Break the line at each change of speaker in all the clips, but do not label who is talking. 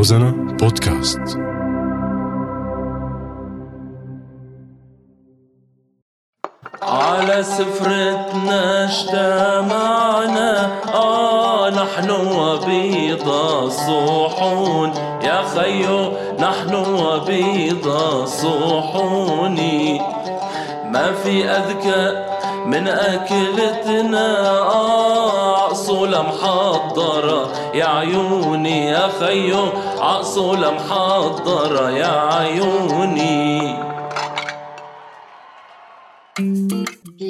روزانا بودكاست.
على سفرتنا اجتمعنا آه نحن وبيض الصحون. يا خيو نحن وبيض الصحون. ما في أذكى من أكلتنا عصولة محضرة. يا عيوني يا خيو عصولة محضرة. يا عيوني.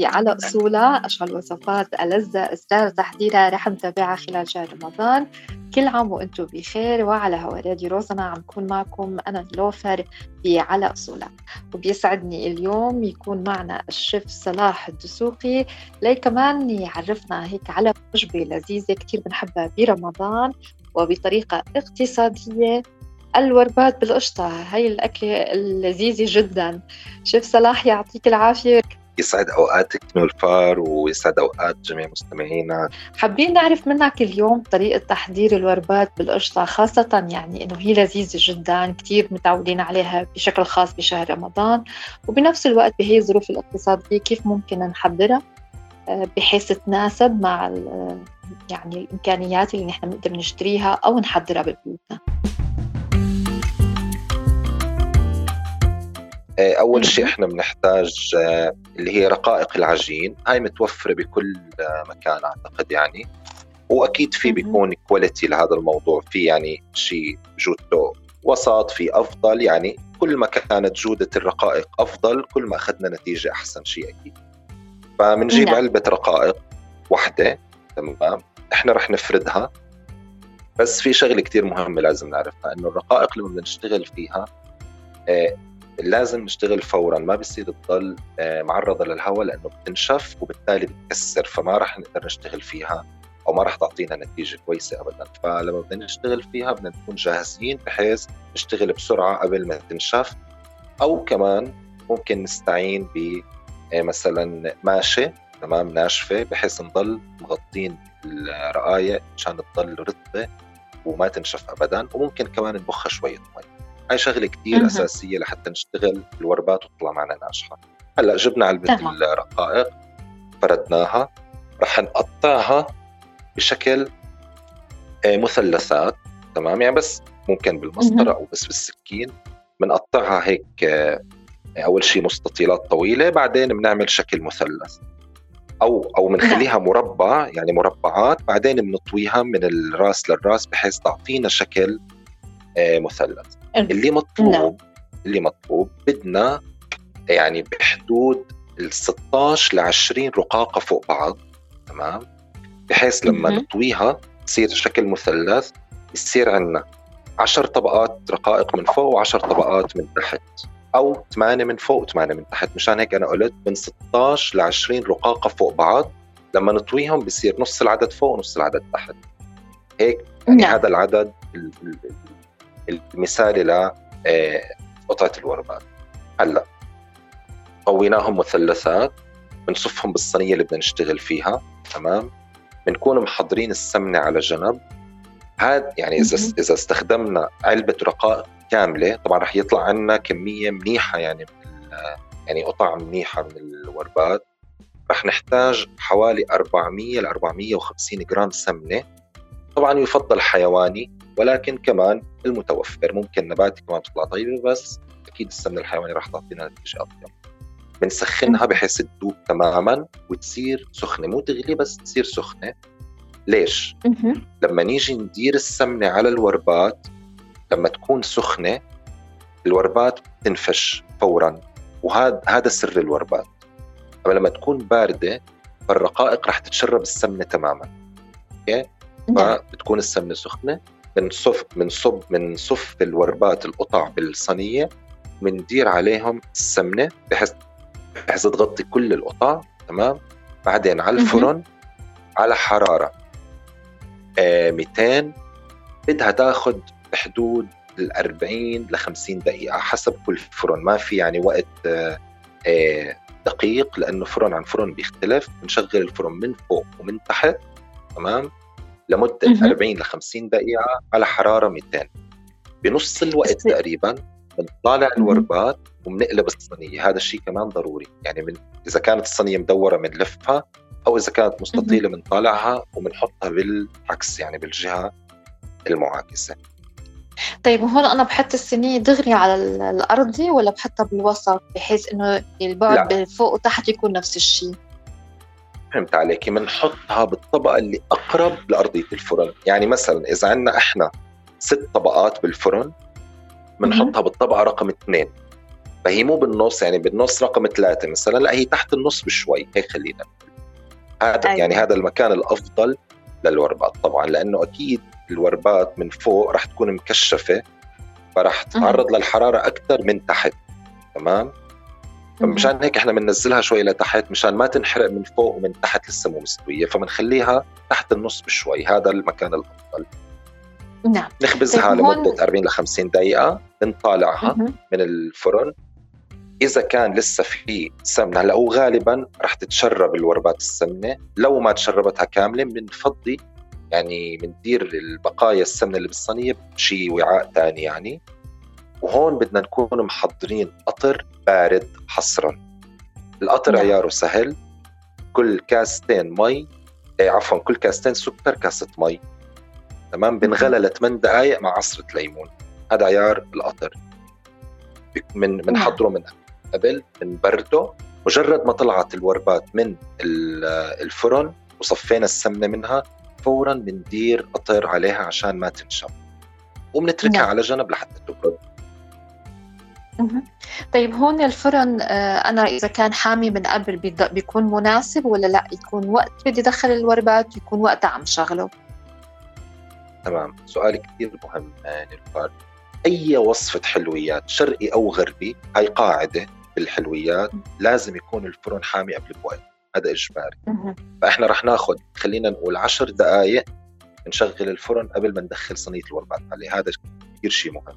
على أصولها أشهر الوصفات ألذ إصدار تحضيرها رح نتابعها خلال شهر رمضان. كل عام وأنتم بخير وعلى هوا راديو روزنا عم كون معكم. أنا نلوفر على أصولها وبيسعدني اليوم يكون معنا الشيف صلاح الدسوقي. لي كمان يعرفنا هيك على وجبة لذيذة كتير بنحبها برمضان وبطريقة اقتصادية. الوربات بالقشطة هاي الأكلة اللذيذة جدا. شيف صلاح يعطيك العافية.
يسعد أوقاتك نولفار ويسعد أوقات جميع مستمعينا.
حابين نعرف منك اليوم طريقة تحضير الوربات بالقشطة خاصة يعني إنه هي لذيذة جدا كثير متعودين عليها بشكل خاص بشهر رمضان. وبنفس الوقت بهي الظروف الاقتصادية كيف ممكن نحضرها؟ آه، بحيث تتناسب مع يعني الإمكانيات اللي نحن بنقدر نشتريها أو نحضرها ببيوتنا.
أول شيء إحنا بنحتاج آه، اللي هي رقائق العجين. هاي متوفرة بكل آه، مكان أعتقد يعني. وأكيد في بيكون كواليتي لهذا الموضوع. في يعني شيء جودته وسط في أفضل. يعني كل ما كانت جودة الرقائق أفضل كل ما أخذنا نتيجة أحسن شيء أكيد. فبنجيب نعم. علبة رقائق واحدة تمام؟ إحنا رح نفردها. بس في شغلة كتير مهمة لازم نعرفها إنه الرقائق لما بدنا نشتغل فيها لازم نشتغل فورا ما بصير تضل آه، معرضة للهواء لأنه بتنشف وبالتالي بتكسر فما راح نقدر نشتغل فيها أو ما راح تعطينا نتيجة كويسة ابدا. فلما بدنا نشتغل فيها بدنا نكون جاهزين بحيث نشتغل بسرعة قبل ما تنشف. أو كمان ممكن نستعين ب آه، مثلا ماشه تمام ناشفة بحيث نضل مغطين الرقايق مشان تضل رطبة وما تنشف ابدا. وممكن كمان نبخها شوية مي. هاي شغلة كثير أساسية لحتى نشتغل الوربات وتطلع معنا ناجحة. هلأ جبنا علبة الرقائق فردناها رح نقطعها بشكل آه، مثلثات تمام؟ يعني بس ممكن بالمسطرة أو بس بالسكين. بنقطعها هيك آه، أول شيء مستطيلات طويلة بعدين بنعمل شكل مثلث. أو أو بنخليها نعم. مربع يعني مربعات بعدين بنطويها من الراس للراس بحيث تعطينا شكل آه، مثلث. اللي مطلوب. نعم. اللي مطلوب. بدنا يعني بحدود ال 16 ل 20 رقاقة فوق بعض تمام؟ بحيث لما نطويها تصير شكل مثلث يصير عندنا 10 طبقات رقائق من فوق و10 طبقات من تحت أو 8 من فوق و8 من تحت. مشان هيك أنا قلت من 16 ل 20 رقاقة فوق بعض لما نطويهم بصير نص العدد فوق ونص العدد تحت. هيك؟ يعني نعم. هذا العدد المثالي لقطعة الوربات هلأ طويناهم مثلثات بنصفهم بالصينية اللي بدنا نشتغل فيها تمام؟ بنكون محضرين السمنة على جنب. هذا يعني إذا إذا استخدمنا علبة رقائق كاملة طبعا رح يطلع عنا كمية منيحة يعني من يعني قطع منيحة من الوربات. رح نحتاج حوالي 400 ل 450 جرام سمنة. طبعا يفضل حيواني ولكن كمان المتوفر. ممكن نباتي كمان تطلع طيبة بس أكيد السمنة الحيواني راح تعطينا نتيجة افضل بنسخنها بحيث تذوب تماما وتصير سخنة. مو تغلي بس تصير سخنة. ليش؟ لما نيجي ندير السمنة على الوربات لما تكون سخنة الوربات بتنفش فورا. وهذا هذا سر الوربات. أما لما تكون باردة فالرقائق راح تتشرب السمنة تماما. أوكي. فبتكون السمنة سخنة بنصف بنصب بنصف الوربات القطع بالصينية بندير عليهم السمنة بحيث بحيث تغطي كل القطع تمام؟ بعدين على الفرن على حرارة آه 200 بدها تاخذ بحدود ال 40 ل 50 دقيقة حسب كل فرن. ما في يعني وقت آه آه دقيق لأنه فرن عن فرن بيختلف. بنشغل الفرن من فوق ومن تحت تمام؟ لمدة 40 ل 50 دقيقة على حرارة 200 بنص الوقت تقريبا بنطالع الوربات وبنقلب الصينية. هذا الشيء كمان ضروري. يعني من إذا كانت الصينية مدورة بنلفها أو إذا كانت مستطيلة بنطالعها وبنحطها بالعكس يعني بالجهة المعاكسة.
طيب هون أنا بحط الصينية دغري على الأرضي ولا بحطها بالوسط بحيث إنه البعد فوق وتحت يكون نفس الشيء؟
فهمت عليكي بنحطها بالطبقة اللي أقرب لأرضية الفرن. يعني مثلا إذا عندنا إحنا ست طبقات بالفرن بنحطها بالطبقة رقم اثنين. فهي مو بالنص يعني بالنص رقم ثلاثة مثلا لا هي تحت النص بشوي. هيك خلينا. هذا أيوة. يعني هذا المكان الأفضل للوربات طبعا لأنه أكيد الوربات من فوق راح تكون مكشفة فراح تتعرض للحرارة أكثر من تحت. تمام؟ فمشان هيك إحنا بننزلها شوي لتحت مشان ما تنحرق من فوق ومن تحت لسه مو مستوية فبنخليها تحت النص بشوي هذا المكان الأفضل.
نعم.
نخبزها طيب لمده 40 ل 50 دقيقة بنطالعها من الفرن. إذا كان لسه في سمنة هلا وغالبا رح تتشرب الوربات السمنة. لو ما تشربتها كاملة بنفضي يعني بندير البقايا السمنة اللي بالصينية بشي وعاء ثاني يعني. وهون بدنا نكون محضرين قطر بارد حصرا. القطر نعم. عياره سهل كل كاستين مي إيه عفوا كل كاستين سكر كاسة مي. تمام؟ بنغلى ل 8 دقائق مع عصرة ليمون. هذا عيار القطر. من بنحضره من قبل بنبرده مجرد ما طلعت الوربات من الفرن وصفينا السمنة منها فورا بندير قطر عليها عشان ما تنشف وبنتركها نعم. على جنب لحتى تبرد.
طيب هون الفرن آه، أنا إذا كان حامي من قبل بيكون مناسب ولا لأ؟ يكون وقت بدي أدخل الوربات يكون وقتها عم شغله؟
تمام. سؤال كثير مهم آه، نيلوفار أي وصفة حلويات شرقي أو غربي هاي قاعدة بالحلويات لازم يكون الفرن حامي قبل بوقت هذا إجباري. فإحنا رح ناخذ خلينا نقول 10 دقائق نشغل الفرن قبل ما ندخل صينية الوربات. عليه هذا كثير شيء مهم.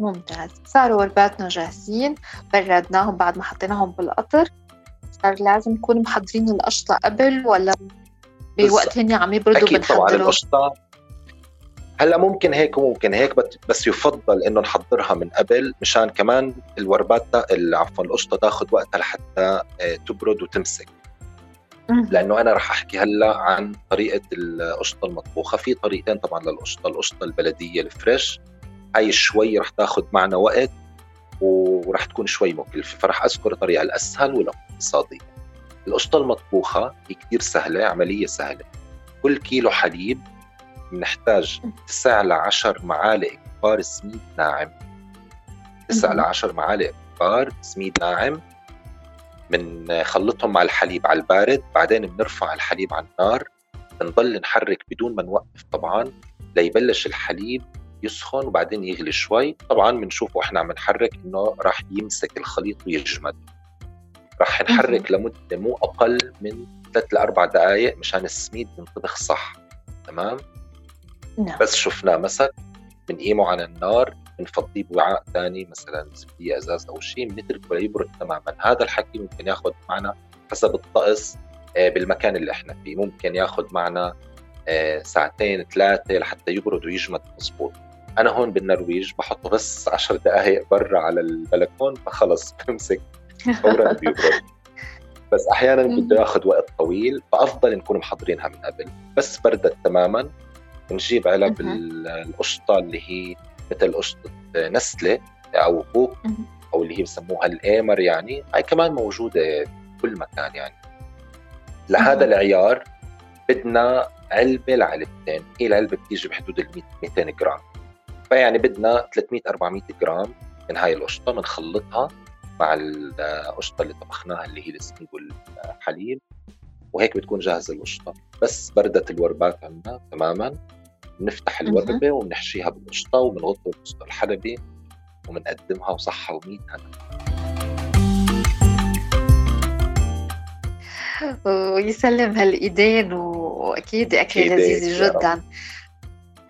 ممتاز. صاروا ورباتنا جاهزين بردناهم بعد ما حطيناهم بالقطر. صار لازم نكون محضرين القشطة قبل ولا بوقت هن عم يبردوا
أكيد طبعا القشطة. هلأ ممكن هيك وممكن هيك بس يفضل إنه نحضرها من قبل مشان كمان الوربات عفوا القشطة تاخذ وقتها لحتى آه، تبرد وتمسك. لأنه أنا راح أحكي هلأ عن طريقة القشطة المطبوخة. في طريقتين طبعا للقشطة القشطة البلدية الفريش هاي شوي رح تاخذ معنا وقت ورح تكون شوي مكلفه فرح أذكر الطريقة الأسهل والإقتصادية. القشطة المطبوخة هي كثير سهلة عملية سهلة. كل كيلو حليب بنحتاج 9 ل 10 معالق كبار سميد ناعم. 9 ل 10 معالق كبار سميد ناعم بنخلطهم مع الحليب على البارد. بعدين بنرفع الحليب على النار. بنضل نحرك بدون ما نوقف طبعا ليبلش الحليب يسخن وبعدين يغلي شوي. طبعا بنشوف وإحنا عم نحرك إنه راح يمسك الخليط ويجمد. راح نحرك لمدة مو أقل من ثلاث لاربع دقائق مشان السميد ينطبخ صح. تمام؟ نعم. بس شفناه مسك بنقيمه على النار بنفضيه بوعاء ثاني مثلا زبدية إزاز أو شيء بنتركه ليبرد تماما. هذا الحكي ممكن ياخذ معنا حسب الطقس آه، بالمكان اللي إحنا فيه. ممكن ياخذ معنا آه، ساعتين ثلاثة لحتى يبرد ويجمد مضبوط أنا هون بالنرويج بحطه بس 10 دقائق برا على البلكون فخلص بمسك فورا بيبرد. بس أحيانا بده ياخذ وقت طويل فأفضل نكون محضرينها من قبل. بس بردت تماما. بنجيب علب القشطة اللي هي مثل قشطة Nestle أو Puck أو اللي هي بسموها الأيمر يعني. هاي كمان موجودة بكل مكان يعني. لهذا العيار بدنا علبة لعلبتين. هي العلبه بتيجي بحدود ال 200 جرام. فيعني بدنا 300 400 جرام من هاي القشطة بنخلطها مع القشطة اللي طبخناها اللي هي السميد والحليب وهيك بتكون جاهزة القشطة. بس بردت الوربات عندنا تماما. بنفتح الوربة وبنحشيها بالقشطة وبنغطي بالقشطه الحلبي وبنقدمها وصحة وميت هنا
ويسلم هالإيدين وأكيد اكله لذيذه جدا.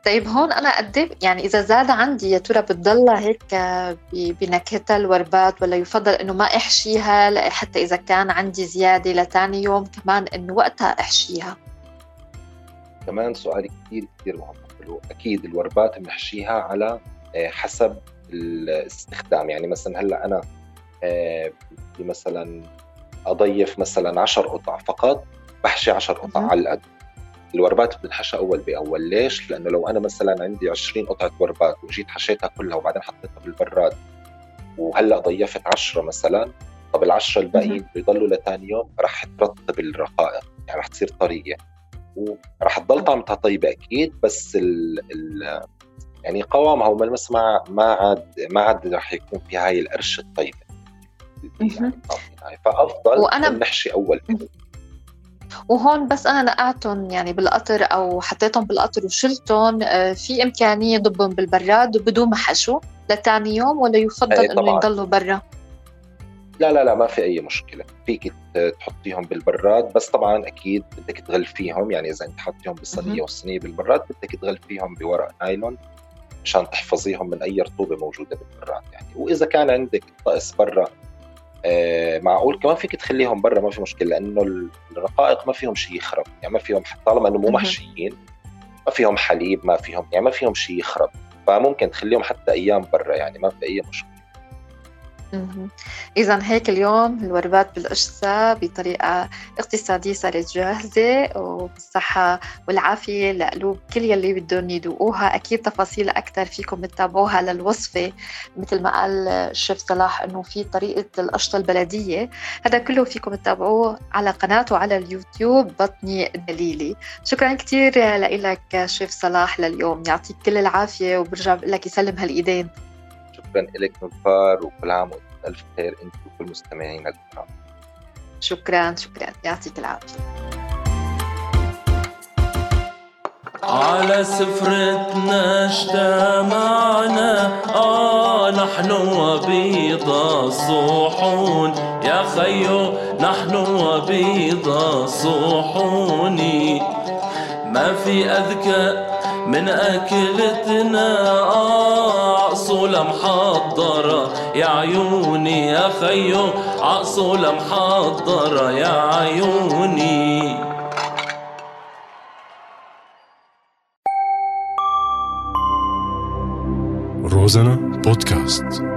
طيب هون أنا قد إيه، يعني إذا زاد عندي يا ترى بتضلها هيك بنكهتها الوربات ولا يفضل إنه ما أحشيها؟ حتى إذا كان عندي زيادة لتاني يوم كمان إنه وقتها أحشيها.
كمان سؤال كثير كثير مهم. أكيد الوربات بنحشيها على آه، حسب الاستخدام. يعني مثلا هلأ أنا آه، بدي مثلا أضيف مثلا 10 قطع فقط بحشي 10 قطع على القد الوربات بتنحشى أول بأول. ليش؟ لأنه لو أنا مثلا عندي 20 قطعة وربات وجيت حشيتها كلها وبعدين حطيتها بالبراد وهلأ ضيفت 10 مثلا طب العشرة الباقيين بيضلوا لثاني يوم رح ترطب الرقائق يعني رح تصير طريه ورح تضل طعمتها طيبة أكيد بس ال ال يعني قوامها وملمس ما ما عاد ما عاد رح يكون في هاي القرشه الطيبة. يعني فأفضل وأنا نحشي أول
وهون بس أنا نقعتهم يعني بالقطر أو حطيتهم بالقطر وشلتهم آه، في إمكانية ضبهم بالبراد بدون ما حشو لثاني يوم ولا يفضل إنه يضلوا برا؟
لا لا لا ما في أي مشكلة. فيك تحطيهم بالبراد بس طبعا أكيد بدك تغلفيهم يعني إذا أنت حطيهم بالصينية والصينية بالبراد بدك تغلفيهم بورق نايلون مشان تحفظيهم من أي رطوبة موجودة بالبراد يعني. وإذا كان عندك طقس برا آه معقول كمان فيك تخليهم برا ما في مشكلة لأنه الرقائق ما فيهم شيء يخرب يعني ما فيهم طالما إنه مو محشيين ما فيهم حليب ما فيهم يعني ما فيهم شيء يخرب فممكن تخليهم حتى أيام برا يعني ما في أي مشكلة.
إذا هيك اليوم الوربات بالقشطة بطريقة اقتصادية صارت جاهزة وبالصحة والعافية لقلوب كل يلي بدهم يدوقوها أكيد تفاصيل أكثر فيكم تتابعوها للوصفة. مثل ما قال الشيف صلاح إنه في طريقة القشطة البلدية. هذا كله فيكم تتابعوه على قناته على اليوتيوب بطني دليلي. شكرا كثير لك شيف صلاح لليوم. يعطيك كل العافية وبرجع بقول لك يسلم هالإيدين.
شكرا لك نفار وكل عام وانت ألف خير انت وكل مستمعينا الكرام
شكرا شكرا. يعطيك العافية.
على سفرتنا اجتمعنا آه نحن وبيض الصحون. يا خيو نحن وبيض الصحون. ما في أذكى من أكلتنا آه عصولة محضرة يا عيوني يا خيو عصولة محضرة يا عيوني. روزانا بودكاست.